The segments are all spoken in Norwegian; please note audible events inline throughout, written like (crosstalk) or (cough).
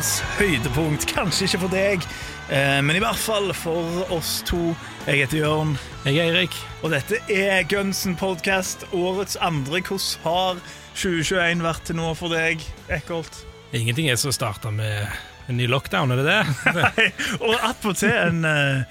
Ukas høydepunkt. Kanskje ikke for deg, eh, men i hvert fall for oss to. Jeg heter Jørn, Jeg er Eirik. og dette er Gunsen podcast. Årets andre. Hvordan har 2021 vært til nå for deg, Eckholt? Ingenting er som starta med en ny lockdown, er det det? (laughs) Nei, og attpåtil en uh,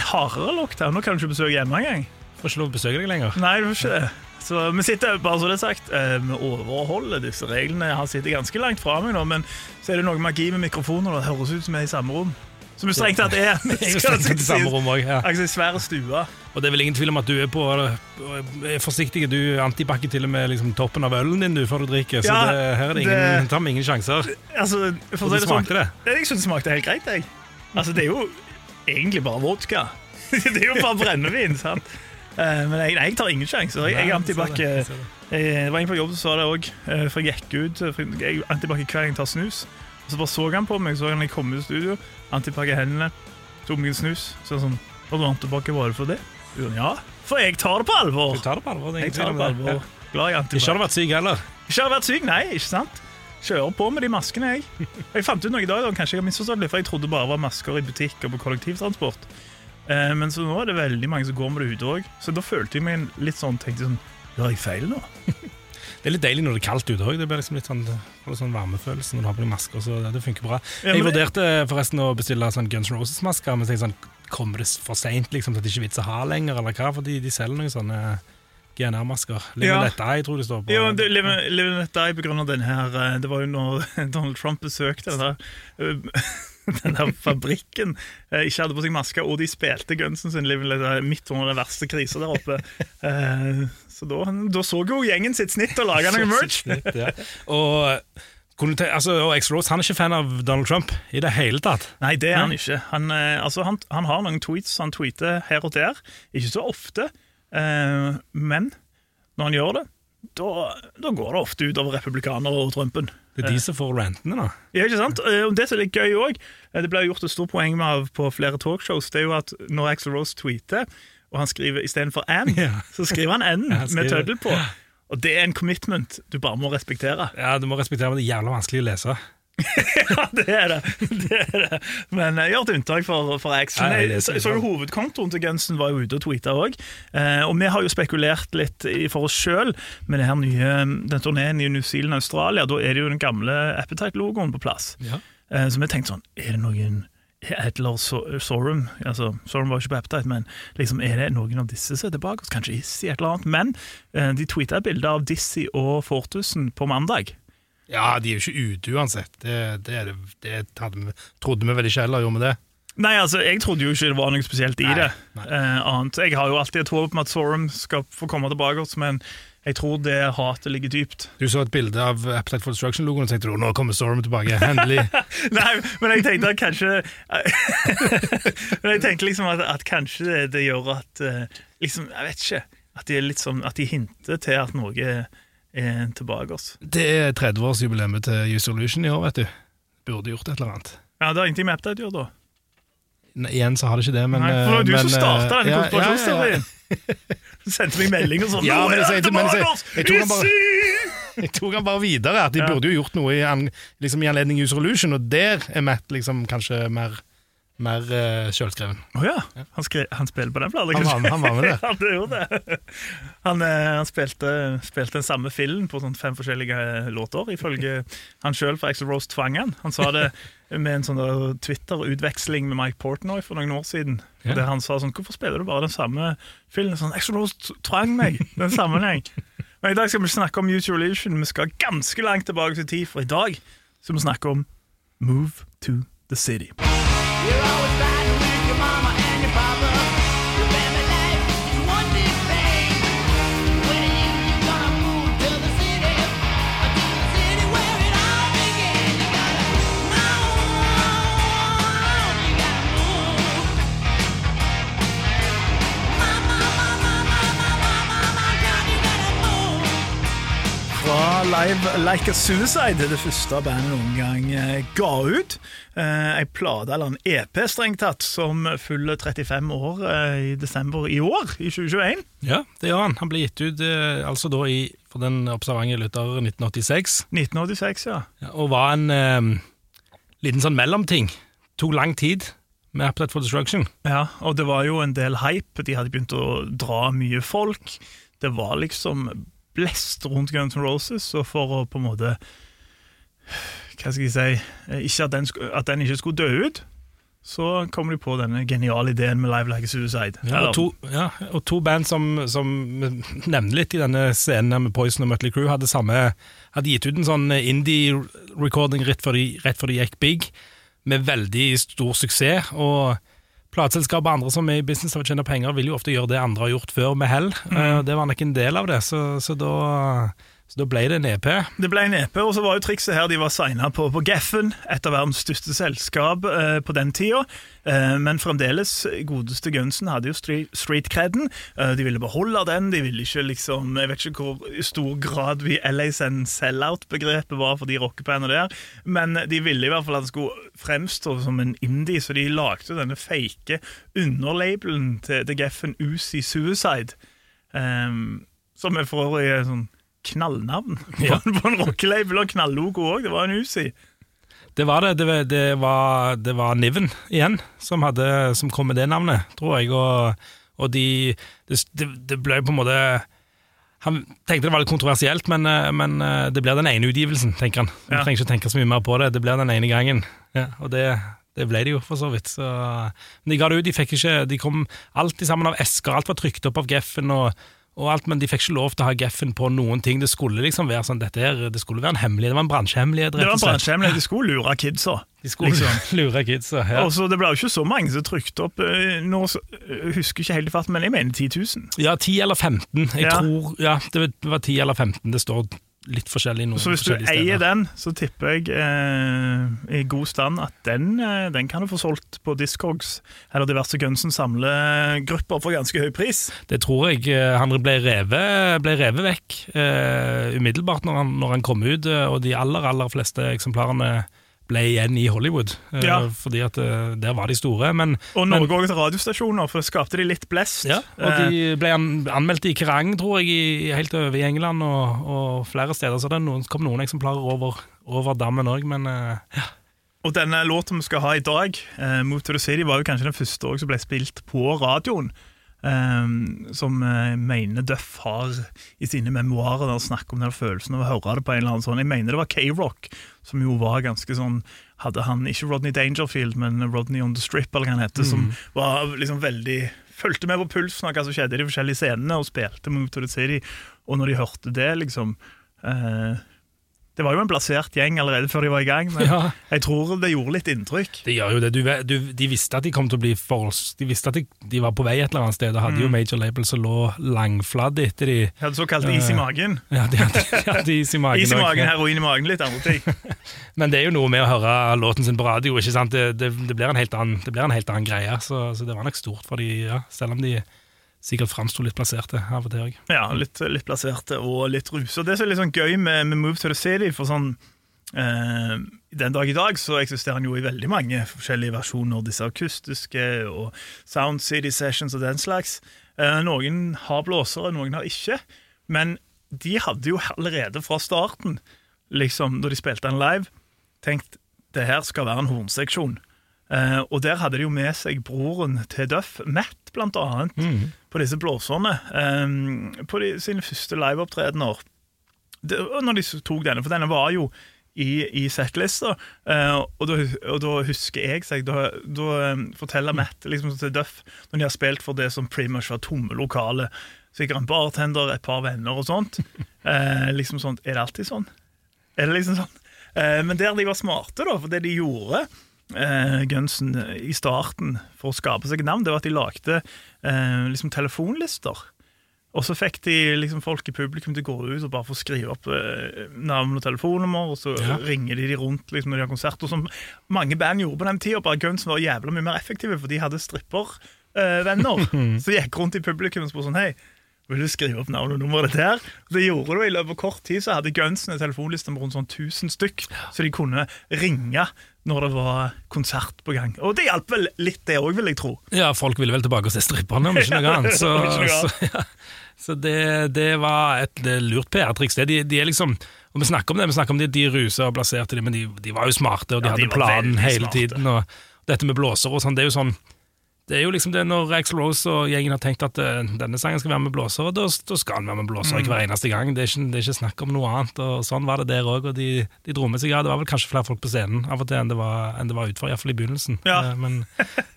hardere lockdown. Nå kan du ikke besøke hjemme engang. Får ikke lov å besøke deg lenger. Nei, du får ikke det. Så vi sitter, bare så det er sagt, eh, vi overholder disse reglene. Han sitter ganske langt fra meg nå, men så er det noe magi med mikrofoner. Det høres ut som vi er i samme rom. Som vi strengt tatt er. (laughs) Strengt i samme rom også, ja. Altså, svær stua. Og det er vel ingen tvil om at du er på er forsiktig. Du antibac til og med liksom, toppen av ølen din du, før du drikker. Så Ja, det, her er det ingen, det- tar vi ingen sjanser. Altså, for Og du sånn, smakte det? Jeg syns det smakte helt greit. Jeg. Altså, det er jo egentlig bare vodka. (laughs) det er jo bare brennevin. sant? Eh, Men jeg, nei, jeg tar ingen sjanser. Jeg, jeg antibac. Eh, det, Eh, var en på jobb som sa det òg, for jeg gikk ut. For jeg antibac hver gang jeg tar snus. Og Så bare så han på meg, så han jeg kom ut i studio, antibac i hendene, tok meg en snus. Så han sånn Har du antibac, var det for det? Ja, for jeg tar det på alvor. Du tar det på alvor. det er Jeg tar det på alvor. Glad i antibac. Ikke har du vært syk heller. Ikke har vært syk, nei, ikke sant? Kjører på med de maskene, jeg. (laughs) Jeg fant ut noe i dag, kanskje jeg har misforstått litt, for jeg trodde bare det var masker i butikk og på kollektivtransport. Eh, men så nå er det veldig mange som går med det ute òg. Så da følte jeg meg litt sånn tenkte sånn Gjør jeg feil nå? (laughs) Det er litt deilig når det er kaldt ute òg. Det blir liksom litt sånn, litt sånn varmefølelse når du har på deg masker. Så det, det funker bra. Ja, Jeg vurderte forresten å bestille sånn Guns N' Roses-masker, men tenkte sånn, kommer det for seint liksom, Så at det ikke er vits å ha lenger, eller hva? For de, de selger noen sånne GNR-masker. Live Ja. Eye, tror jeg det står på. Ja, det, Eye på grunn av den her eh, Det var jo når (laughs) Donald Trump besøkte den der, eh, (laughs) den der fabrikken. eh, Ikke hadde på seg maske, og de spilte gunsen sin Let Die midt under den verste krisa der oppe. (laughs) Eh, Så da, da så jo gjengen sitt snitt og laga noe merch. Snitt, ja. Og, altså, og X-Rose han er ikke fan av Donald Trump i det hele tatt. Nei, det er han ikke. Han, eh, altså, han, han har noen tweets han tweeter her og der. Ikke så ofte, eh, men når han gjør det, da, da går det ofte utover republikanere og Trumpen. Det er de som får rantene, da. Ja, ikke sant? Eh, Det som er gøy òg, det ble gjort et stort poeng med av på flere talkshows, det er jo at når Axel Rose tweeter, og han skriver istedenfor N, Ja. så skriver han N (laughs) Ja, med tøddel på. Og det er en commitment du bare må respektere. Ja, Du må respektere men det er jævla vanskelig å lese. (laughs) Ja, det er det. det, er det. Men jeg gjør et unntak for, for Axel. Jeg, så, så jo Hovedkontoen til Gunsen var jo ute og tweeta òg. Eh, og vi har jo spekulert litt for oss sjøl med det her nye, den turneen i New Zealand og Australia. Da er det jo den gamle Appetite-logoen på plass. Ja. Eh, så vi tenkte sånn Er det noen Edler Sorum altså, Sorum var ikke på Appetite, men liksom, er det noen av disse som er tilbake? Kanskje Issi, et eller annet. Men eh, de tweeta bilder av Dizzie og Fortusen på mandag. Ja, de er jo ikke ute uansett. Det, det, er det, det hadde trodde vi vel ikke heller, gjorde vi det? Nei, altså, jeg trodde jo ikke det var noe spesielt i Nei, det. nei. Eh, annet. Jeg har jo alltid et håp om at Sorum skal få komme tilbake, men jeg tror det hatet ligger dypt. Du så et bilde av Appetite for Destruction-logoen og tenkte du, nå kommer Sorum tilbake. Endelig. (laughs) Nei, men jeg tenkte at kanskje (laughs) Men jeg tenkte liksom at, at kanskje det, det gjør at eh, liksom, Jeg vet ikke. At de, er litt sånn, at de hinter til at noe er tilbake. oss. Det er 30-årsjubileet til Use Solution i år, vet du. Burde gjort et eller annet. Ja, Det har ingenting med Appetite å gjøre, da. Ne, Igjen så har det ikke det, men Nei, for det var eh, du men, som starta eh, denne ja, konspirasjonsteorien. Du sendte meg melding og sånn Ja, men jeg men jeg jeg tok han bare- Jeg tok han bare videre, at de Ja. burde jo gjort noe i, liksom i anledning User Illusion, og der er Matt liksom kanskje mer, mer uh, sjølskreven. Å ja. Han, skre, han spiller på den plata, Han var- han var med (laughs) det. han gjorde det. Han, uh, han spilte, spilte den samme filmen på sånn fem forskjellige låter, ifølge (laughs) han sjøl, for Axel Rose tvang han. Han sa det med en sånn Twitter-utveksling med Mike Portnoy for noen år siden. Ja. Der han sa sånn Hvorfor spiller du bare den samme filmen? Sånn, Axel Rose tvang meg! Den sammenheng. (laughs) Men i dag skal vi ikke snakke om Mutual Illusion. Vi skal ganske langt tilbake til tid, for i dag skal vi snakke om Move to the City. You're always fighting Live Like a Suicide, det første bandet noen gang eh, ga ut. Eh, Ei plate, eller en EP strengt tatt, som fyller 35 år eh, i desember i år, i 2021. Ja, det gjør han. Han ble gitt ut eh, altså da i, for den observante lytter 1986, 1986, ja. ja, og var en eh, liten sånn mellomting. Tok lang tid med Appetite for Destruction. ja. Og det var jo en del hype, de hadde begynt å dra mye folk. Det var liksom blest rundt Guns N' Roses, og for å på en måte Hva skal jeg si eh, Ikke at den, at den ikke skulle dø ut. Så kommer de på denne geniale ideen med Live Like a Suicide. Ja, og, to, ja, og to band som, som (laughs) nevner litt i denne scenen med Poison og Mötley Crüe, hadde, samme, hadde gitt ut en sånn indie-recording rett, rett før de gikk big, med veldig stor suksess. og Plateselskap og andre som er i business av å tjene penger, vil jo ofte gjøre det andre har gjort før, med hell. Eh, Det var nok en del av det, så, så, da, så da ble det en EP. Det ble en EP, og så var jo trikset her de var signa på, på Geffen, et av verdens største selskap eh, på den tida. Eh, men fremdeles, godeste Gunsen hadde jo street, street-creden. Eh, de ville beholde den. De ville ikke liksom Jeg vet ikke hvor i stor grad vi LASN sell-out-begrepet var for de rockebandene der, men de ville i hvert fall at det skulle fremstå som en indie, så de lagde denne fake underlabelen til, til Geffen, Uzi Suicide. Um, som er for øvrig sånn knallnavn (laughs) Ja. på, en rockelabel og knallogo òg. Det var en Uzi. Det var det. Det, var- det var, det var Niven igjen som, hadde, som kom med det navnet, tror jeg. Og, og de det, det, ble på en måte Han tenkte det var litt kontroversielt, men, eh, men eh, det blir den ene utgivelsen, tenker han. Du Ja. trenger ikke tenke så mye mer på det. Det blir den ene gangen. Ja, og det, det ble det jo, for så vidt. Så, men de ga det ut. De fikk ikke De kom alltid sammen av esker. Alt var trykt opp av Geffen. og og alt, Men de fikk ikke lov til å ha Geffen på noen ting. Det skulle liksom være sånn, dette her, det skulle være en hemmelighet. Det var en bransjehemmelighet. Det var en bransjehemmelighet. De skulle lure kidsa. (laughs) De skulle liksom. (laughs) lure kidsa. Ja. Og så Det ble jo ikke så mange som trykte opp eh, nå, Jeg husker ikke helt i farten, men jeg mener 10 000. ja, 10 eller 15. Jeg Ja. tror Ja, det var 10 eller 15. Det står litt forskjellig noen Så hvis du eier den, så tipper jeg eh, i god stand at den, eh, den kan du få solgt på Discogs eller diverse Gunsen samlegrupper for ganske høy pris. Det tror jeg eh, han ble revet, ble revet vekk eh, umiddelbart når han, når han kom ut, eh, og de aller, aller fleste eksemplarene ble igjen i Hollywood. eh, Ja. Fordi at eh, der var de store. Men, Og Norge òg til radiostasjoner, for skapte de litt blest. Ja, og Eh, de ble anmeldt i Kerrang, tror jeg, helt over i England og, og flere steder. Så det noen, kom noen eksemplarer over, over dammen òg, men ja. Og denne låten vi skal ha i dag, eh, 'Move to the City', var jo kanskje den første også som ble spilt på radioen. Eh, som jeg mener Duff har i sine memoarer der han snakker om den følelsen av å høre det på en eller annen sånn. Jeg mener det var K-Rock, som jo var ganske sånn Hadde han ikke Rodney Dangerfield, men Rodney on the Strip, eller hva han heter, som var liksom veldig Fulgte med på pulsen av hva som skjedde i de forskjellige scenene, og spilte Move to the City. Og når de hørte det, liksom eh, Det var jo en plassert gjeng allerede før de var i gang, men (laughs) ja. jeg tror det gjorde litt inntrykk. Det gjør jo det. Du, du, de visste at de kom til å bli forholds... De visste at de, de var på vei et eller annet sted, og hadde jo major labels som lå langfladd etter de. De hadde såkalt is i magen. (laughs) Ja, de hadde, de hadde is i magen. Is i magen, heroin i magen, litt andre ting. (laughs) Men det er jo noe med å høre låten sin på radio. ikke sant? Det, det, det, blir, en helt annen, det blir en helt annen greie. Så, så det var nok stort for de, ja, selv om de sikkert framsto litt plasserte av og til òg. Ja, litt, litt plasserte og litt rusa. Det som er litt sånn gøy med, med Move to the City, for sånn eh, Den dag i dag så eksisterer den jo i veldig mange forskjellige versjoner. Disse akustiske og Sound City Sessions og den slags. Eh, noen har blåsere, noen har ikke. Men de hadde jo allerede fra starten, liksom, da de spilte den live, tenkt det her skal være en hornseksjon. Eh, og der hadde de jo med seg broren til Duff, Matt, blant annet, på disse blåserne. eh, på de, sine første liveopptredener. Når de tok denne, for denne var jo i, i settlista, eh, og, og da husker jeg seg Da, da eh, forteller Matt liksom til Duff, når de har spilt for det som primus var tomme lokale, sikkert en bartender, et par venner og sånt, (laughs) eh, liksom sånt, Er det alltid sånn? Er det liksom sånn? Eh, men der de var smarte, da, for det de gjorde eh, Gunsen i starten for å skape seg navn, det var at de lagde eh, liksom telefonlister. Og så fikk de liksom folk i publikum til å gå ut og bare få skrive opp eh, navn og telefonnummer, og så Ja. ringer de de rundt liksom, når de har konsert. Og som mange band gjorde på den tida, bare Gunsen var jævla mye mer effektive, for de hadde strippervenner. (laughs) så gikk rundt i publikum og spurte sånn Hei, Vil du skrive opp navn og nummeret ditt her? Det gjorde du i løpet av kort tid, så hadde Gunsen en telefonliste med rundt sånn 1000 stykk, så de kunne ringe når det var konsert på gang. Og det hjalp vel litt, det òg, vil jeg tro. Ja, folk ville vel tilbake og se stripperne, om ikke noe annet. (laughs) Så, så, ja. så det, det var et det lurt PR-triks. De, de er liksom og Vi snakker om det, vi snakker om de, de rusa og plasserte de, men de, de var jo smarte, og de Ja, hadde planen hele smarte. tiden. Og dette med blåser og sånn, det er jo sånn det er jo liksom det Når Axl Rose og gjengen har tenkt at uh, denne sangen skal være med blåsere, da, da skal han være med blåsere Mm. hver eneste gang. Det er, ikke, det er ikke snakk om noe annet. og Sånn var det der òg. Og de, de dro med seg ja, Det var vel kanskje flere folk på scenen av og til enn det var, enn det var utfor, iallfall i begynnelsen. Ja. Uh, Men,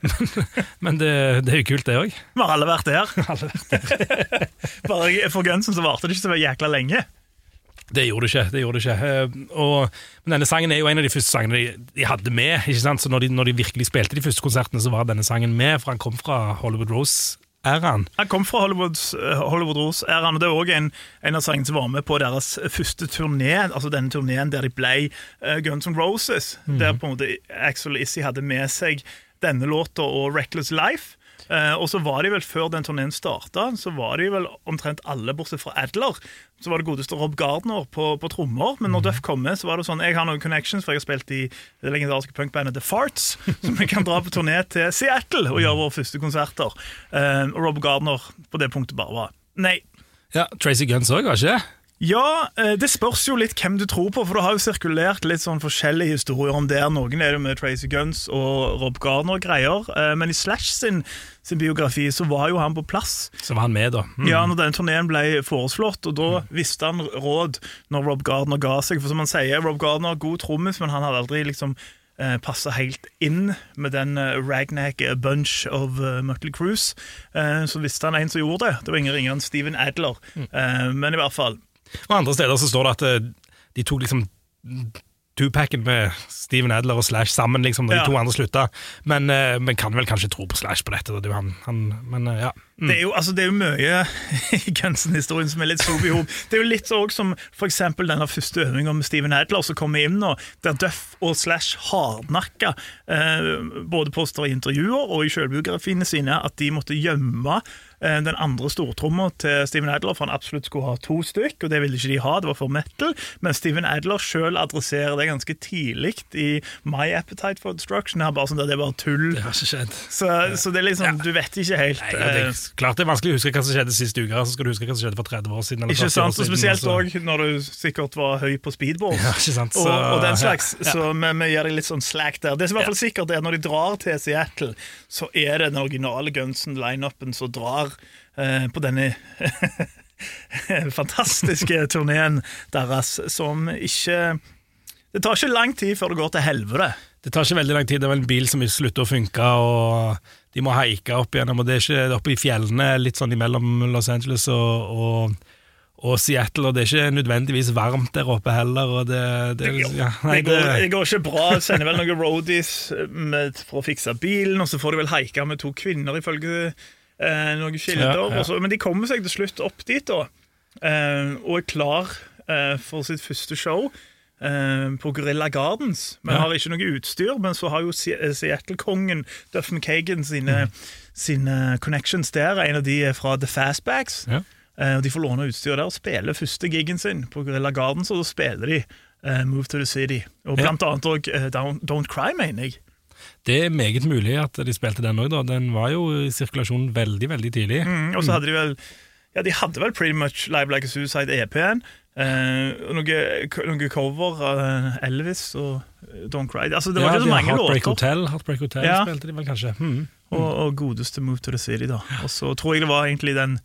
men, (laughs) men det, det er jo kult, det òg. Vi har alle vært der. (laughs) (laughs) Bare For Gunsen så varte det ikke så jækla lenge. Det gjorde det ikke. det gjorde det ikke Eh, og, Men denne sangen er jo en av de første sangene de, de hadde med. ikke sant? Så når de, når de virkelig spilte de første konsertene, så var denne sangen med, for han kom fra Hollywood Rose-æraen. Han kom fra Hollywoods, eh, Hollywood Rose-æraen, og det er òg en, en av sangene som var med på deres første turné. Altså denne turneen der de ble eh, Guns N' Roses. Der på en måte Axel Issy hadde med seg denne låta og Reckless Life. Eh, og så var de vel, Før den turneen starta, så var de vel omtrent alle, bortsett fra Adler. Så var det godeste Rob Gardner på, på trommer. Men når Duff kom med, så var det sånn Jeg har noen connections, for jeg har spilt i det legendariske punkbandet The Farts. (laughs) som vi kan dra på turné til Seattle og gjøre våre første konserter. Eh, og Rob Gardner på det punktet bare var Nei. Ja, Tracy Guns òg, var ikke det? Ja, eh, det spørs jo litt hvem du tror på, for det har jo sirkulert litt sånn forskjellige historier om det. Noen er det med Tracy Guns og Rob Gardner-greier, eh, men i Slash sin, sin biografi så var jo han på plass. Så var han med, da. Mm. Ja, når denne turneen ble foreslått, og da visste han råd når Rob Gardner ga seg. For som han sier, Rob Gardner god trommis, men han hadde aldri liksom eh, passa helt inn med den ragnack Ragnac bunch of uh, Mutley Cruise. Så visste han en som gjorde det. Det var ingen ringere enn Steven Adler. Eh, men i hvert fall. Og andre steder så står det at eh, de tok liksom Tupac-en med Steven Adler og Slash sammen, liksom, da Ja. de to andre slutta. Men, eh, men kan vel kanskje tro på Slash på dette. Det er han, han, men eh, ja. Det er jo, altså, det er jo mye (laughs) i Gunsen-historien som er litt stor behov. Det er jo litt sånn som eksempel denne første øvinga med Steven Adler som kommer inn nå, der Duff og Slash hardnakka eh, både poster i intervjuer og i selvbiografiene sine at de måtte gjemme den andre stortromma til Steven Adler, for han absolutt skulle ha to stykk, og det ville ikke de ha, det var for metal. Men Steven Adler sjøl adresserer det ganske tidlig i My Appetite for Destruction. Bare sånn at det er bare tull. Det har ikke skjedd. Så, så det er liksom, du vet ikke helt. Nei, ja, det eh, er klart det er vanskelig å huske hva som skjedde siste uke, så skal du huske hva som skjedde for 30 år siden. Ikke 40 år sant, og Spesielt òg når du sikkert var høy på speedboard. Ja, ikke sant, og, så- og den slags. ja. Så vi, vi gir deg litt sånn slack der. Det som i hvert fall sikkert er Når de drar til Seattle, så er det den originale Gunsen-lineupen som drar eh, på denne (laughs) fantastiske turneen deres, som ikke Det tar ikke lang tid før det går til helvete. Det tar ikke veldig lang tid. Det er vel en bil som slutter å funke, og de må haike opp igjennom. Og det er ikke oppe i fjellene, litt sånn imellom Los Angeles og, og, og Seattle, og det er ikke nødvendigvis varmt der oppe heller. Og det, det, ja, nei, det, går, det- det går ikke bra. Sender vel noen roadies med, for å fikse bilen, og så får de vel haike med to kvinner, ifølge eh, noen kilder. Ja, ja. men de kommer seg til slutt opp dit, da, eh, og er klar eh, for sitt første show. eh, På Gorilla Gardens, men Ja. har ikke noe utstyr. Men så har jo Se- Seattle-kongen Duffen Kagan sine, sine connections der. En av de er fra The Fastbacks. Ja. Eh, og De får låne utstyr der og spiller første gigen sin på Gorilla Gardens, og da spiller de uh, Move to the City. Og Ja. blant annet òg Don't, Don't Cry, mener jeg. Det er meget mulig at de spilte den òg, da. Den var jo i sirkulasjon veldig, veldig tidlig. Mm, og så hadde de vel Ja, de hadde vel pretty much Live Like a Suicide EP-en. Eh, og noe, cover av Elvis og Don't Cry. Altså, det var ja, ikke så mange Heartbreak låter. Hotel, Heartbreak Hotel Ja. spilte de vel kanskje. Hmm. Og, og godeste Move to the City, da. Og så tror jeg det var egentlig den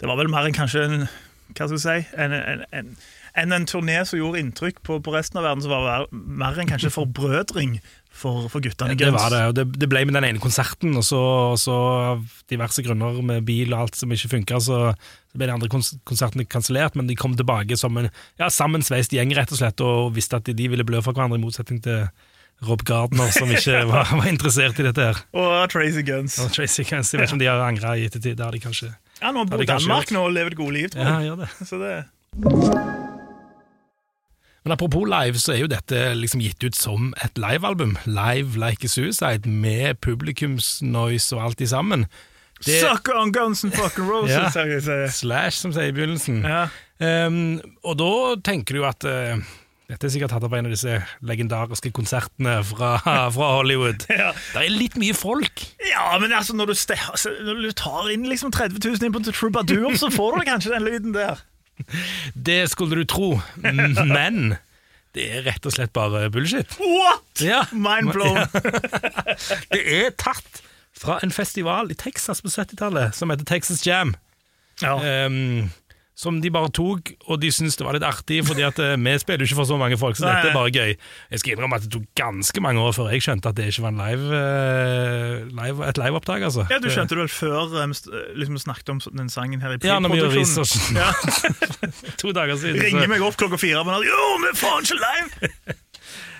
Det var vel mer enn kanskje en Hva skal jeg si En, en, en, enn en turné som gjorde inntrykk på, på resten av verden, som var mer enn kanskje forbrødring for, for guttene i Det var det, og det, det ble med den ene konserten, og så, og så av diverse grunner med bil og alt som ikke funka, så, ble de andre konsertene kansellert, men de kom tilbake som en ja, sammensveist gjeng, rett og slett, og visste at de ville blø for hverandre, i motsetning til Rob Gardner, som ikke (laughs) var, var interessert i dette her. Og Tracy Guns. Og Tracy Guns, jeg vet ikke om de har angra i ettertid, det har de kanskje. Ja, nå bor Danmark nå og lever et godt liv, tror Ja, gjør det. Så det Men apropos live, så er jo dette liksom gitt ut som et livealbum. Live Like a Suicide, med publikumsnoise og alt i sammen. Det- Suck on guns and fucking roses, Ja. har jeg sagt. Slash, som sier i begynnelsen. Ja. Um, og da tenker du at uh, dette er sikkert tatt opp en av disse legendariske konsertene fra, (laughs) fra Hollywood. Ja. Det er litt mye folk. ja, men altså, når du, altså, når du tar inn liksom 30 000 inn på Troubadour, så får du kanskje den lyden der. (laughs) Det skulle du tro, men det er rett og slett bare bullshit. What?! Ja. Mind blown. (laughs) Det er tatt fra en festival i Texas på 70-tallet som heter Texas Jam. Ja. Um, som de bare tok, og de syntes det var litt artig, fordi at eh, vi spiller jo ikke for så mange folk, så Nei. dette er bare gøy. Jeg skal innrømme at det tok ganske mange år før jeg skjønte at det ikke var live, eh, live, et liveopptak, altså. Ja, Du skjønte det vel før vi liksom snakket om den sangen her i pre-produksjonen? Ja, Ja. (laughs) to dager siden. Ringer meg opp klokka fire og bare Jo, vi er faen ikke live!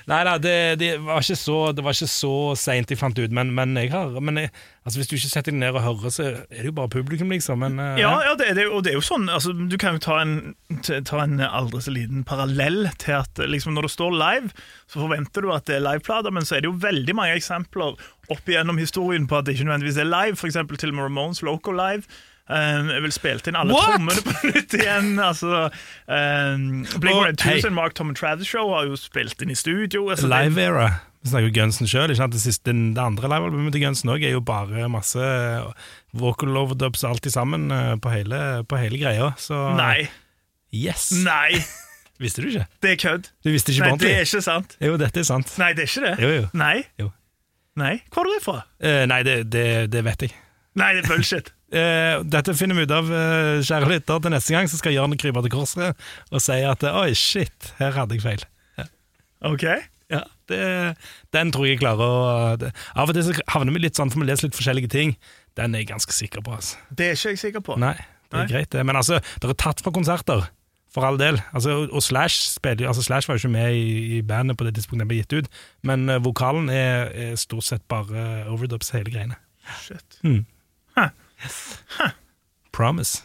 Nei da, det, det var ikke så, det var ikke så seint jeg fant ut, men, men, jeg har, men jeg, altså hvis du ikke setter deg ned og hører, så er det jo bare publikum, liksom. Men, eh, Ja, ja det, det, og det er jo sånn altså, Du kan jo ta en, ta en aldri så liten parallell til at liksom, når det står live, så forventer du at det er liveplater, men så er det jo veldig mange eksempler opp igjennom historien på at det ikke nødvendigvis er live. Eksempel til og med Ramones Local Live. Um, jeg vil spilt inn alle What? trommene på nytt igjen. Altså, um, Blink Red 182 hei. Mark Tom and Travis Show har jo spilt inn i studio. Altså, det- Live Era. Vi snakker jo Gunsen sjøl. Det, siste- det andre livealbumet til Gunsen er jo bare masse vocal overdubs alt sammen eh, på hele, på hele greia. Så Nei. yes! Nei, (laughs) Visste du ikke? det er kødd. Du visste ikke Nei, det er ikke sant. Jo, dette er sant. Nei, det er ikke det. Jo, jo. Nei. Jo. Nei, Hvor har du det fra? Uh, nei, det, det, det vet jeg. Nei, det er bullshit. (laughs) Eh, dette finner vi ut av, eh, kjære lytter, til neste gang. Så skal Jørn krype til korset og si at oi, shit, her hadde jeg feil. Ok. Ja, det, Den tror jeg jeg klarer å det, Av og til så havner vi litt sånn, for vi leser litt forskjellige ting. Den er jeg ganske sikker på. altså. Det er ikke jeg sikker på. Nei, det er Nei. greit, det. Men altså, det er tatt fra konserter. For all del. Altså, og Slash spiller, altså Slash var jo ikke med i, i bandet på det tidspunktet den ble gitt ut, men uh, vokalen er, er stort sett bare uh, overdubs hele greiene. Shit. Promise.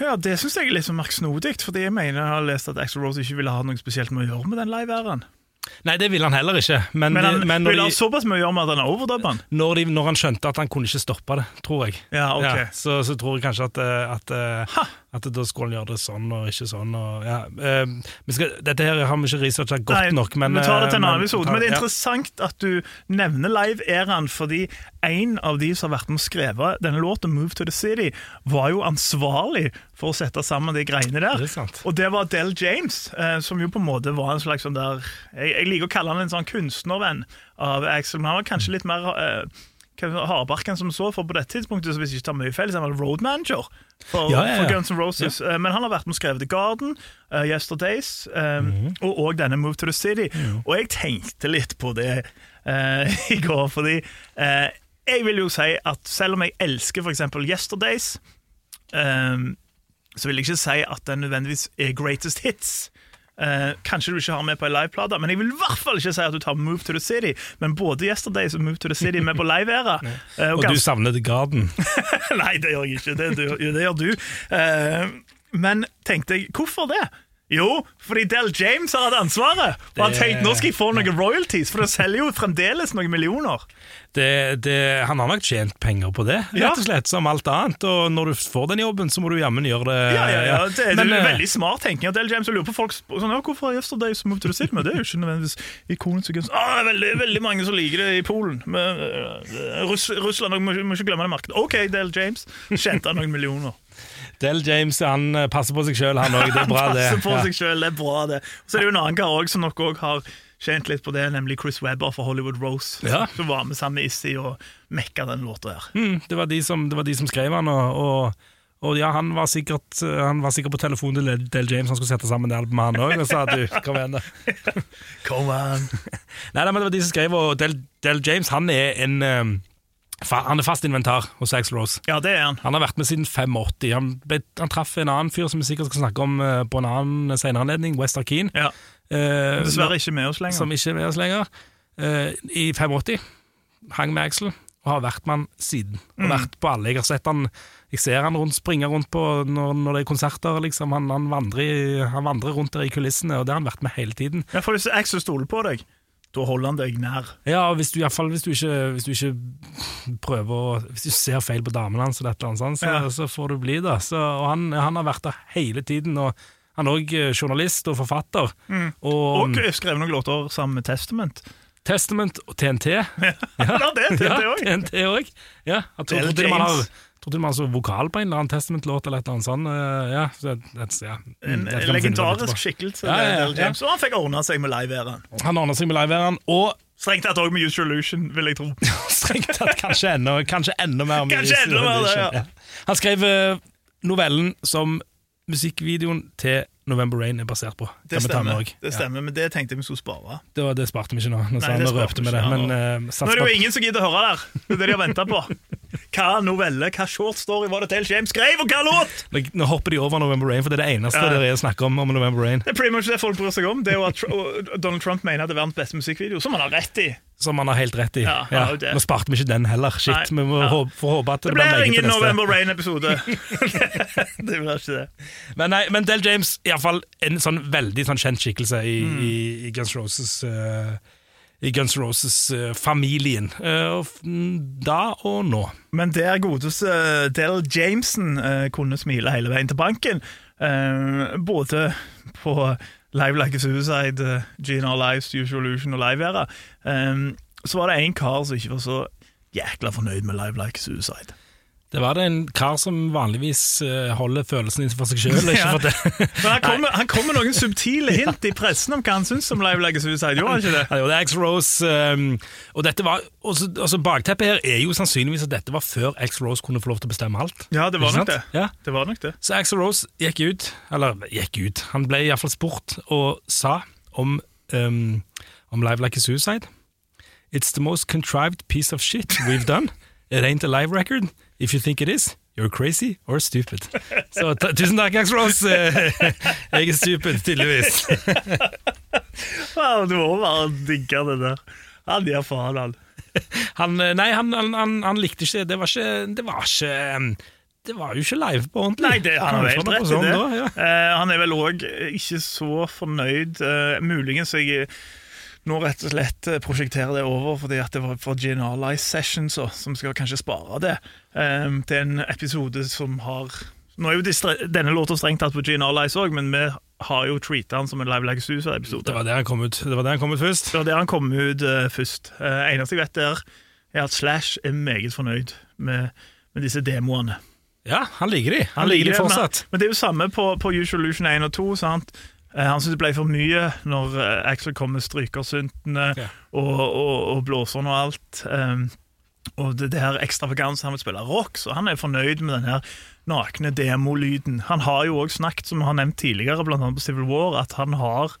Ja, Det syns jeg er litt så merksnodig, fordi jeg mener jeg har lest at Axel Rose ikke ville ha noe spesielt med å gjøre med den live-æren. Nei, det ville han heller ikke. Men, Men han de, men ville ha såpass mye å gjøre med at han har overdubba den. når, de, når han skjønte at han kunne ikke stoppe det, tror jeg, Ja, ok. ja, så, så tror jeg kanskje at, eh, at, eh, at da skulle han gjøre det sånn og ikke sånn. Og, ja. eh, skal, dette her har vi ikke researcha godt Nei, nok, men vi tar det til en eh, annen episode. Men det er interessant at du nevner live-æraen, fordi en av de som har vært med og skrevet denne låten, 'Move to the City', var jo ansvarlig for å sette sammen de greiene der. Det. Og det var Del James, eh, som jo på en måte var en slags sånn der Jeg, jeg liker å kalle han en sånn kunstnervenn av Axel, men han var kanskje litt mer eh, hardbarken som så, for på dette tidspunktet, så hvis jeg ikke tar mye feil, så er han vel road manager for, Ja, ja, ja. for Guns N' Roses. Eh, Men han har vært med og skrevet The Garden, uh, Yesterdays um, mm. og, og denne Move to the City. Og jeg tenkte litt på det uh, (laughs) i går, fordi uh, jeg vil jo si at selv om jeg elsker f.eks. Yesterdays, um, så vil jeg ikke si at den nødvendigvis er greatest hits. Eh, kanskje du ikke har med på ei liveplate, men jeg vil i hvert fall ikke si at du tar Move to the City. Men både Yesterdays og Move to the City er med på live-æra. (laughs) Eh, Og du gans- savner The Garden. (laughs) Nei, det gjør jeg ikke. Det, det, det gjør du. Eh, men tenkte jeg, hvorfor det? Jo, fordi Del James har hatt ansvaret. Og han tenkte nå skal jeg få noen royalties, for det selger jo fremdeles noen millioner. Det, det, han har nok tjent penger på det, rett og slett, som alt annet. Og når du får den jobben, så må du jammen gjøre det. Ja, ja, ja, Det er Men, det er eh, veldig smart tenking av Del James. Jeg lurer på folk sånn, ja, Hvorfor Yesterdays moved to the city? Men det er jo ikke nødvendigvis ikonet til kunst. Ah, veldig, veldig mange som liker det i Polen. Men, uh, Russ, Russland må, må ikke glemme det markedet. OK, Del James. Tjente han noen millioner. Del James han eh, passer på seg sjøl, han òg. Det er bra, (laughs) det. passer på seg selv, det er bra det. Så er det jo en annen kar også, som nok òg har tjent litt på det, nemlig Chris Webber fra Hollywood Rose. Ja. Som var med sammen med Issy og mekka den låta her. Mm, det, var de som, det var de som skrev han, og, og, og ja, han var sikkert eh, Han var sikkert på telefonen til Del James, han skulle sette sammen det albumet, han òg, og sa du, kom igjen, da. (laughs) Come on. (laughs) Nei, nei, men det var de som skrev, og Del, Del James han er en eh, Han er fast inventar hos Axl Rose. Ja, det er han. Han har vært med siden 85. Han, ble, han traff en annen fyr som vi sikkert skal snakke om eh, på en annen senere anledning, West Keane. Ja. Eh, Dessverre ikke med oss lenger. som ikke er med oss lenger. Eh, I 85 hang med Axel, og har vært med han siden. Og Mm. vært på alle. Jeg har sett han Jeg ser han rundt, springe rundt på når, når det er konserter. Liksom. Han, han, vandrer han vandrer rundt der i kulissene, og det har han vært med hele tiden. Ja, for Axel stoler på deg, Da holder han deg nær. Ja, og hvis du, i hvert fall, hvis du, ikke, hvis du ikke prøver å Hvis du ser feil på damen hans, eller annet så, Ja. så får du bli det. Så, og han, han har vært der hele tiden. og Han er òg journalist og forfatter. Mm. Og, Og skrev noen låter sammen med Testament. Testament og TNT. (laughs) Ja, det, det, ja, det òg. TNT òg. Ja, jeg tror, Del tror tror til og med så vokal på en eller annen Testament-låt eller et eller annet sånt. eh, Ja, så, det- ja. En Mm, legendarisk skikkelse. Ja, ja, ja, ja. Så han fikk ordna seg med live-æraen. Han ordna seg med live-æraen, og Strengt tatt òg med Use Illusion, vil jeg tro. (laughs) strengt tatt kanskje enda, kanskje enda mer. med Kanskje enda mer, det, ja. Han skrev eh, novellen som musikkvideoen til November Rain er basert på. Det stemmer, det stemmer, men det tenkte jeg vi skulle spare. Det, var, det sparte vi ikke nå. Nå, Nei, det røpte vi det. Men uh, Nå er det jo ingen som gidder å høre der. Det er det de har venta på. Hva novelle, hva short story var det til James skrev, og hva låt?! Nå, nå hopper de over November Rain, for det er det eneste Ja. dere er snakker om om November Rain. Det er pretty much det folk bryr seg om. Det er jo at Donald Trump mener at det er verdens beste musikkvideo, som han har rett i. Som han har helt rett i. Ja, ja. Nå sparte vi ikke den heller. Shit, Nei, Vi må ja. håpe, håpe at det, Det blir ingen. November Rain-episode. (laughs) (laughs) det blir ikke det. Men, nei, men Del James i hvert fall en sånn veldig sånn kjent skikkelse i, Mm. i, i Guns Roses Uh, I Guns Roses-familien. da og nå. Men der godeste Del Jameson eh, kunne smile hele veien til banken, eh, både på Live Like a Suicide, uh, GNR Lives, Usual Illusion og Live-æra, um, så var det en kar som ikke var så jækla fornøyd med Live Like a Suicide. Det var det en kar som vanligvis eh, holder følelsene for seg sjøl. (laughs) Ja. Han kommer med- han kom med noen subtile (laughs) hint i pressen om hva han syntes om Live Like a Suicide, han ikke det? Ja, det er X-Rose. um, og dette var, også, også Bakteppet her er jo sannsynligvis at dette var før X-Rose kunne få lov til å bestemme alt. Ja, det var nok det. Ja. Det var nok det. Så X-Rose gikk ut, eller gikk ut, han ble iallfall spurt og sa om, um, om Live Like a Suicide. It's the most contrived piece of shit we've done. It ain't a live record. If you think it is, you're crazy or stupid. (laughs) Så tusen takk, Axel Rose. (laughs) Jeg er stupid, tydeligvis. (laughs) wow, du må bare digge det der. Han gir faen, han. Han, eh, nei, han, han, han, likte ikke Det var ikke Det var ikke det var jo ikke live på ordentlig. Nei, det, han han, rett sånn da, ja. uh, han er vel òg ikke så fornøyd. Uh, muligens jeg nå rett og slett prosjektere prosjekterer det over fordi at det var for GNR Live Sessions, så, som skal kanskje spare det um, til en episode som har Nå er jo denne låta strengt tatt på GNR Live òg, men vi har jo treata han som en Live Like Suicide-episode. Det var der han kom ut, det var der han kom ut først. Det var der han kom ut uh, først. Uh, eneste jeg vet der, er at Slash er meget fornøyd med, med disse demoene. Ja, han liker de. Han, liker de fortsatt. Men, men det er jo samme på, på Usual Lution 1 og 2. Sant? Eh, han syntes det ble for mye når eh, Axel kom med strykersyntene Ja. og, og, og blåserne og alt. Um, og det, det her ekstravagansen han vil spille rock, så han er fornøyd med den her nakne demolyden. Han har jo òg snakket, som vi har nevnt tidligere, annet på Civil War, at han har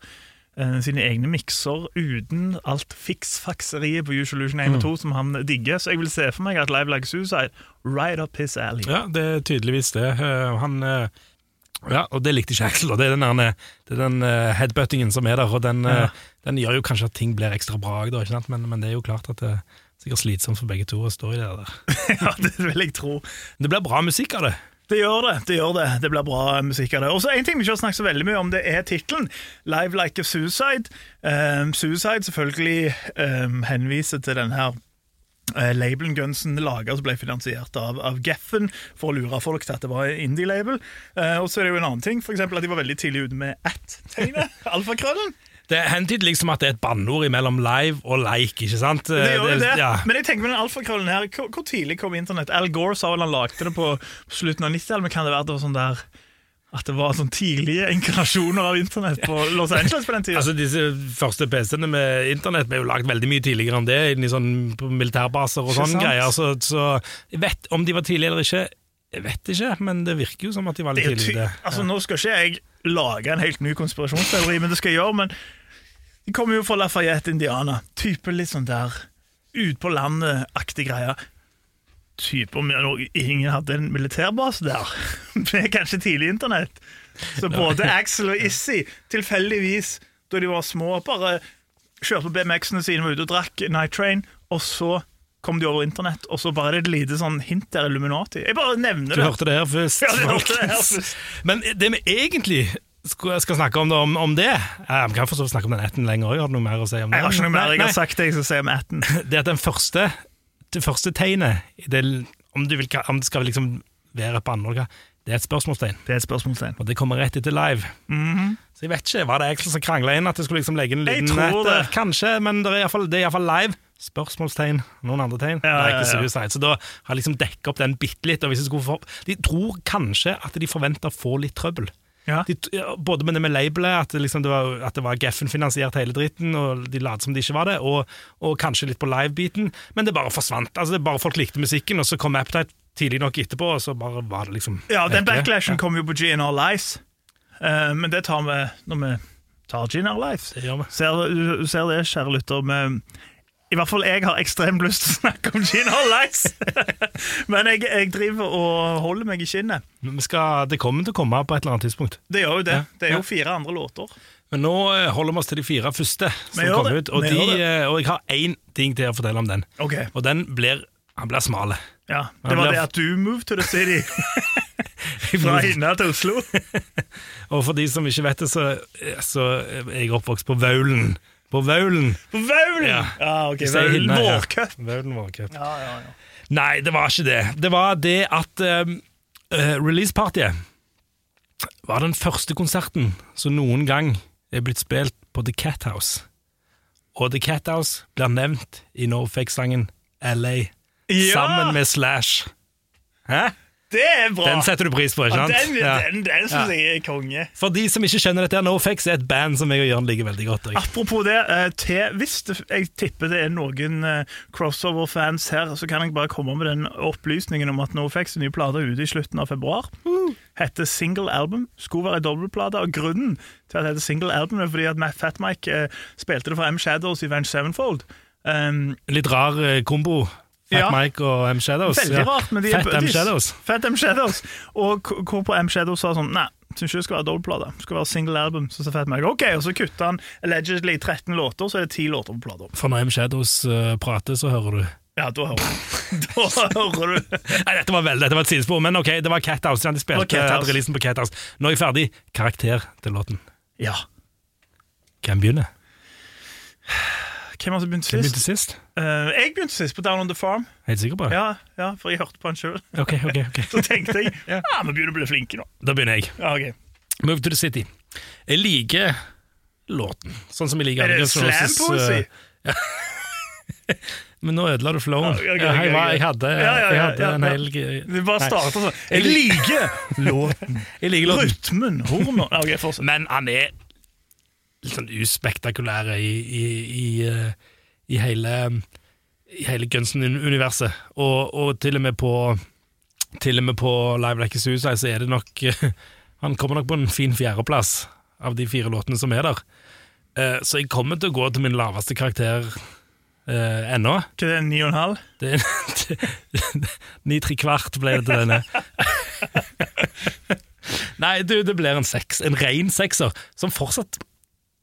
eh, sine egne mikser uten alt fiksfakseriet på Usual Illusion 1 og 2 som han digger. Så jeg vil se for meg at Live Like Suicide right up his alley. Ja, det er tydeligvis det. Uh, Han eh, Ja, og det likte ikke Axel. Det er den, der, det er den uh, headbuttingen som er der, og den, Ja. uh, den gjør jo kanskje at ting blir ekstra bra, da? Men, men det er jo klart at det er sikkert slitsomt for begge to å stå i det der. (laughs) ja, det vil jeg tro. Det blir bra musikk av det. Det gjør det. Det gjør det. Det blir bra musikk av det. Og så En ting vi ikke har snakket så veldig mye om, det er tittelen. 'Live Like a Suicide'. Um, suicide selvfølgelig um, henviser til den her labelen Gunsen laga, som ble finansiert av, av Geffen for å lure folk til at det var indie-label. Uh, og så er det jo en annen ting, eksempel at de var veldig tidlig ute med at-tegnet. (laughs) Alfakrøllen. Det hentyder liksom at det er et banneord mellom live og like, ikke sant? Det gjør det, det. Ja. Men jeg tenker med den alfakrøllen her, hvor, hvor tidlig kom internett? Al Gore sa vel han lagde det på slutten av 90-tallet, men kan det være det var sånn der at det var sånn tidlige inkarnasjoner av internett på Los Angeles på den tida? Altså Disse første PC-ene med internett ble jo lagd veldig mye tidligere enn det, inni sånn, på militærbaser og sånne greier. Så, så jeg vet om de var tidlige eller ikke, jeg vet ikke, men det virker jo som at de var litt tidlige. altså, nå skal ikke jeg lage en helt ny konspirasjonsteori, men det skal jeg gjøre. Men de kommer jo fra Lafayette, Indiana. Type litt sånn der ut på landet-aktig greie. Type om ingen hadde en militærbase der, (laughs) med kanskje tidlig internett. Så både (laughs) Axel og Issy tilfeldigvis, da de var små, bare kjørte på BMX-ene sine, var ute og drakk Night Train, og så kom de over internett, og så bare er det et lite sånn hint der Illuminati. Jeg bare nevner det. Du hørte det her først. Ja, hørte det her først. Men det vi egentlig skal, snakke om det, om, om det Eh, Vi kan for så vidt snakke om den etten lenger òg. Har du noe mer å si om det? Jeg har ikke noe mer jeg har sagt det jeg skal si om atten. (laughs) Det er at den første Det første tegnet det, om, du vil, om det skal liksom være på andre Det er et spørsmålstegn. Det er et spørsmålstegn. Og det kommer rett etter live. Så jeg vet ikke, Var det jeg som krangla inn at jeg skulle liksom legge en Jeg liten tror etter? det. Kanskje, men det er iallfall live. Spørsmålstegn. Noen andre tegn. Ja, Like ja, ja. Så da har jeg liksom dekka opp den bitte litt. Og hvis jeg skulle de tror kanskje at de forventer å få litt trøbbel. Ja. De, både med det med labelet, at det, liksom, det var, at det var Geffen-finansiert hele dritten, og de lot som det ikke var det, og, og kanskje litt på live-biten, men det bare forsvant. Altså, det bare Folk likte musikken, og så kom Appetite tidlig nok etterpå, og så bare var det liksom Ja, den backlashen backlashen kom jo på GNR Lies, uh, men det tar vi når vi tar GNR Lives. Det gjør vi. Ser, du ser det, kjære lytter. Med, I hvert fall jeg har ekstremt lyst til å snakke om gin Lies. (laughs) men jeg, jeg driver og holder meg i skinnet. Skal, det kommer til å komme på et eller annet tidspunkt. Det gjør jo det. Ja. Det er jo fire andre låter. Men nå eh, holder vi oss til de fire første som kommer ut. Og, de, eh, og jeg har én ting til å fortelle om den. Ok, Og den blir Han blir smale. ja. Det var det- det at du moved to the city (laughs) fra Hinna til Oslo. (laughs) Og for de som ikke vet det, så, så er jeg oppvokst på Vaulen. På Vaulen! På Vaulen! Ja. Ja, ok. Vi sier Vaulen vårcup. Vaulen vårcup. Ja, ja, ja. Nei, det var ikke det. Det var det at um, uh, releasepartyet var den første konserten som noen gang er blitt spilt på The Cat House. Og The Cat House blir nevnt i Norfake-sangen LA, Ja! sammen med Slash. Hæ? Det er bra! Den setter du pris på, ikke Ja, sant? den Ja. den, den syns Ja. jeg er konge. For de som ikke skjønner dette, NoFX er et band som jeg og Jørn liker veldig godt. Jeg. Apropos det, eh, til, hvis jeg tipper det er noen eh, crossover-fans her, så kan jeg bare komme med den opplysningen om at NoFX nye plate er ute i slutten av februar. Heter Single Album. Skulle være ei dobbeltplate. Og grunnen til at det heter Single Album, er fordi at Matt Fatmike eh, spilte det for M Shadows i Venge Sevenfold. Um, Litt rar kombo. Fat Ja. Mike og M Shadows. Veldig rart. Men de, Fat M Shadows. Fat M Shadows. Og hvorpå M Shadows sa sånn Nei, syns ikke det skal være dobbeltplate. Det skal være single album. Så sa Fat Mike OK, og så kutta han allegedly 13 låter, så er det 10 låter på plata. For når M Shadows uh, prater, så hører du Ja, da hører du. (laughs) Da hører du. Nei, dette var veldig, dette var et sidespor, men ok, det var Cat House. De spilte hadde releasen på Cat House. Nå er jeg ferdig. Karakter til låten. Ja. Hvem begynner? Hvem har Hvem sist? begynte sist? Uh, jeg begynte sist på Down on the Farm. Helt sikker på det? Ja, ja for jeg hørte på den sjøl. Ok, ok, ok. (laughs) Så tenkte jeg Ja. ah, vi begynner å bli flinke nå. Da begynner jeg. Ja, ok. Move to the City. Jeg liker låten, sånn som jeg liker Er det slam-poesi? eh, (laughs) Men nå ødela du flowen. Ja, okay, okay, jeg, ok, var, ok. jeg hadde, Ja, ja, ja, jeg hadde ja, en ja. hel Vi bare starter sånn. Jeg liker (laughs) låten. Jeg liker låten. Rytmen, hornet ja, fortsett. Men han er litt sånn uspektakulære i, i, i, eh, i hele i hele Gunsen-universet. Og, og til og med på Til og med på Live Like a Suicide så er det nok (laughs) Han kommer nok på en fin fjerdeplass av de fire låtene som er der. Eh, Så jeg kommer til å gå til min laveste karakter eh, ennå. Til den ni og en halv? Det (laughs) Ni tre kvart ble det til denne. (laughs) Nei, du, det blir en seks. En ren sekser, som fortsatt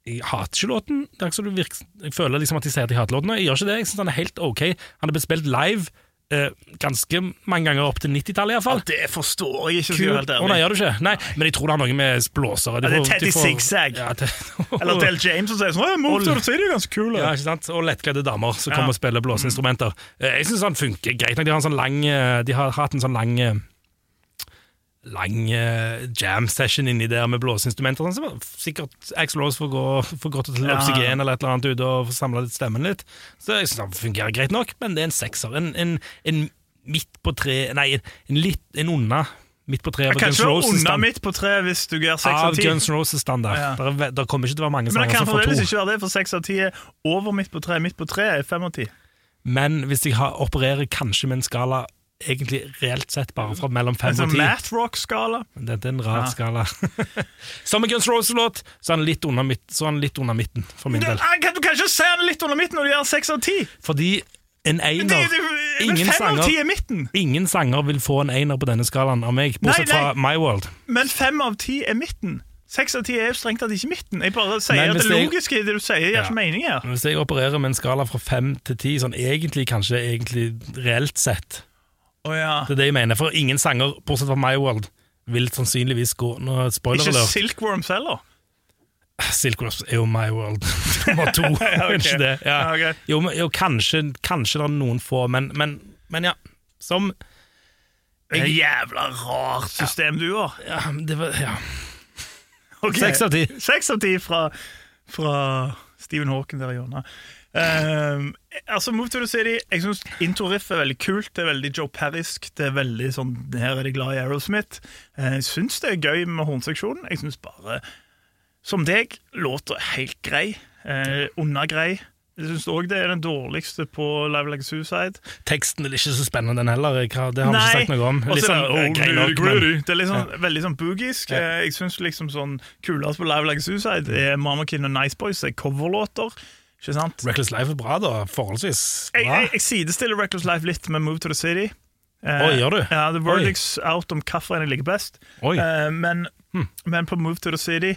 Jeg hater ikke låten. Det er ikke så det virker, jeg føler liksom at de sier at de hater låten. Jeg gjør ikke det. Jeg synes han er helt ok. Han er blitt spilt live eh, ganske mange ganger opp til 90-tallet, iallfall. Det forstår jeg ikke, Kul. helt oh, nei, gjør du ikke? Nei, men jeg tror det har noe med blåsere Ja, det er Teddy Zigzag. Ja, det, (laughs) Eller Del James som sier sånn «Å, Move to the City er ganske kul. Ja, ikke sant? Og lettkledde damer som Ja. kommer og spiller blåseinstrumenter. Eh, Jeg syns han funker greit nok. De har, en sånn lang, eh, de har hatt en sånn lang eh, Lang eh, jam session inni der med blåseinstrumenter. Sånn, så sikkert Axl Rose får, gå, får gått til Ja. oksygen eller et eller annet ute og samla stemmen litt. Så jeg syns han fungerer greit nok, men det er en sekser. En, en, en midt på tre Nei, en, litt En unna midt på treet. Kanskje av kan unna midt på treet hvis du gjør seks av av ti. Guns Roses standard. Ja. Der, er der kommer ikke til å være mange Men det sanger kan som får fremdeles to. ikke være det, for seks av ti er over midt på treet. Midt på treet er fem av ti. Men hvis jeg har, opererer kanskje med en skala egentlig reelt sett bare fra mellom fem sånn og ti math rock-skala. Det er en rar Ja. skala. (laughs) Som med Guns Roses-låt, så er han litt under, er han midten, for min del. Du, du kan ikke se den litt under midten når du gjør seks av ti! Fordi en einer Ingen sanger, er ingen sanger vil få en einer på denne skalaen av meg, bortsett Nei, nei. fra My World. Men fem av ti er midten. Seks av ti er jo strengt tatt ikke midten. Jeg bare sier Men at det logiske i det du sier, gjør Ja. ikke mening her. Hvis jeg opererer med en skala fra fem til ti, sånn egentlig kanskje egentlig reelt sett Å ja. Det er det jeg mener, for ingen sanger, bortsett fra My World, vil sannsynligvis gå Nå spoiler Ikke. Silkworms heller. Silkworms er jo My World (laughs) nummer to. (laughs) Ja. Ikke det? Ja. Ja, ok. Jo, jo kanskje, kanskje det er noen få, men, men, men ja. Som er jævla rart system du har. ja, det var, ja. Seks av ti. Seks av ti fra, fra Stephen Hawking der i hjørnet. Ehm, altså Move to the City Jeg synes Intro-riff er veldig kult. Det er veldig Joe Parrisk. Det er veldig sånn Her er de glad i Aerosmith. Jeg Jeg syns det er gøy med hornseksjonen. Jeg syns bare, som deg, låter helt grei. Uh, Undergrei. Jeg syns òg det er den dårligste på Live Like Suicide. Teksten er ikke så spennende, den heller. Det har vi ikke sagt noe om. Litt sånn, er det, oh, nok, men- Det er liksom, ja. veldig sånn boogisk. Ja. Eh, Jeg syns liksom sånn kulest på Live Like Suicide er Mama Kin og Nice Boys. Det er coverlåter. Ikke sant? Reckless Life er bra, da. Forholdsvis Jeg, bra. jeg, jeg sidestiller Reckless Life litt med Move to the City. Eh, Oi, gjør du? Ja, The verdict's out om hvilken jeg liker best. Eh, men, Hm. men på Move to the City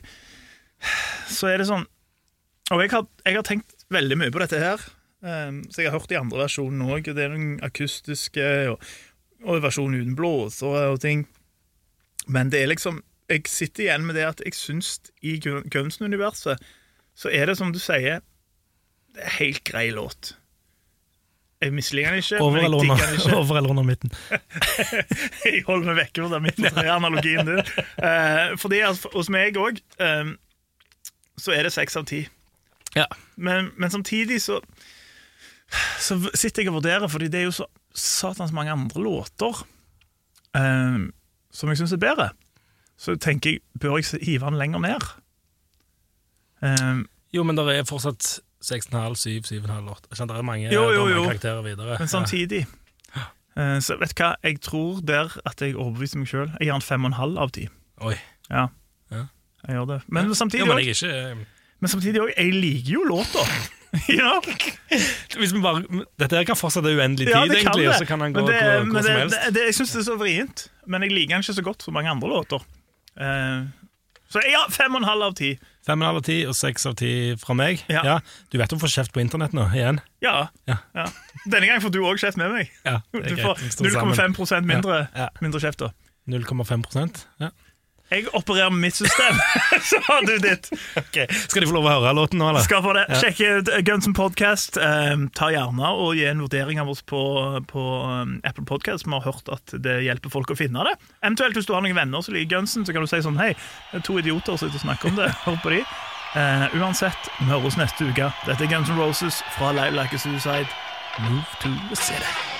så er det sånn Og jeg har, jeg har tenkt veldig mye på dette her. Eh, så jeg har hørt de andre versjonene òg. Det er noen akustiske og, og versjonen uten blåser og ting. Men det er liksom Jeg sitter igjen med det at jeg syns i Gunsen-universet så er det som du sier Det er helt grei låt. Jeg misliker den ikke, Over eller, under, ikke. (laughs) over eller under midten. (laughs) Jeg holder meg vekke fra den tre-analogien din. Uh, fordi altså, hos meg òg så er det seks av ti. Ja. Men, men samtidig så Så sitter jeg og vurderer, fordi det er jo så satans mange andre låter eh, som jeg syns er bedre. Så tenker jeg, bør jeg hive den lenger ned? Eh, Jo, men det er fortsatt 6,5, 7, 7,5, 8. Jeg Det er mange, Jo, jo, jo. karakterer videre. men samtidig eh, Så vet du hva, jeg tror der at jeg overbeviser meg sjøl. Jeg gir den fem og en halv av ti. Ja. Oi. Ja. Ja. Jeg gjør det. Men samtidig òg men også- jeg Men samtidig òg, jeg liker jo låta. (laughs) ja. Hvis vi bare, Dette her kan fortsette uendelig tid, ja, det egentlig, det. og så kan han gå Men det, hvor, men hvor som helst. det, jeg syns det er så vrient. Men jeg liker den ikke så godt som mange andre låter. Eh, så ja, fem og en halv av ti. Fem og en halv av ti og seks av ti fra meg. Ja. Du vet du får kjeft på internett nå, igjen? Ja. Ja. ja. Denne gangen får du òg kjeft med meg. Ja, Du får greit. Vi står 0,5 mindre, Ja, ja. mindre kjeft. da 0,5 ja. Jeg opererer med mitt system, (laughs) så har du ditt. Skal de få lov å høre låten nå, eller? Skal få det. Sjekk ut N' Podcast. Eh, ta gjerne og gi en vurdering av oss på, på um, Apple Podcast. Vi har hørt at det hjelper folk å finne det. Eventuelt hvis du har noen venner som liker Gunsen, så kan du si sånn Hei, det er to idioter som sitter og snakker om det. (laughs) Hør på de. Eh, uansett, vi høres neste uke. Dette er Guns N' Roses fra Live Like a Suicide. Move to the city.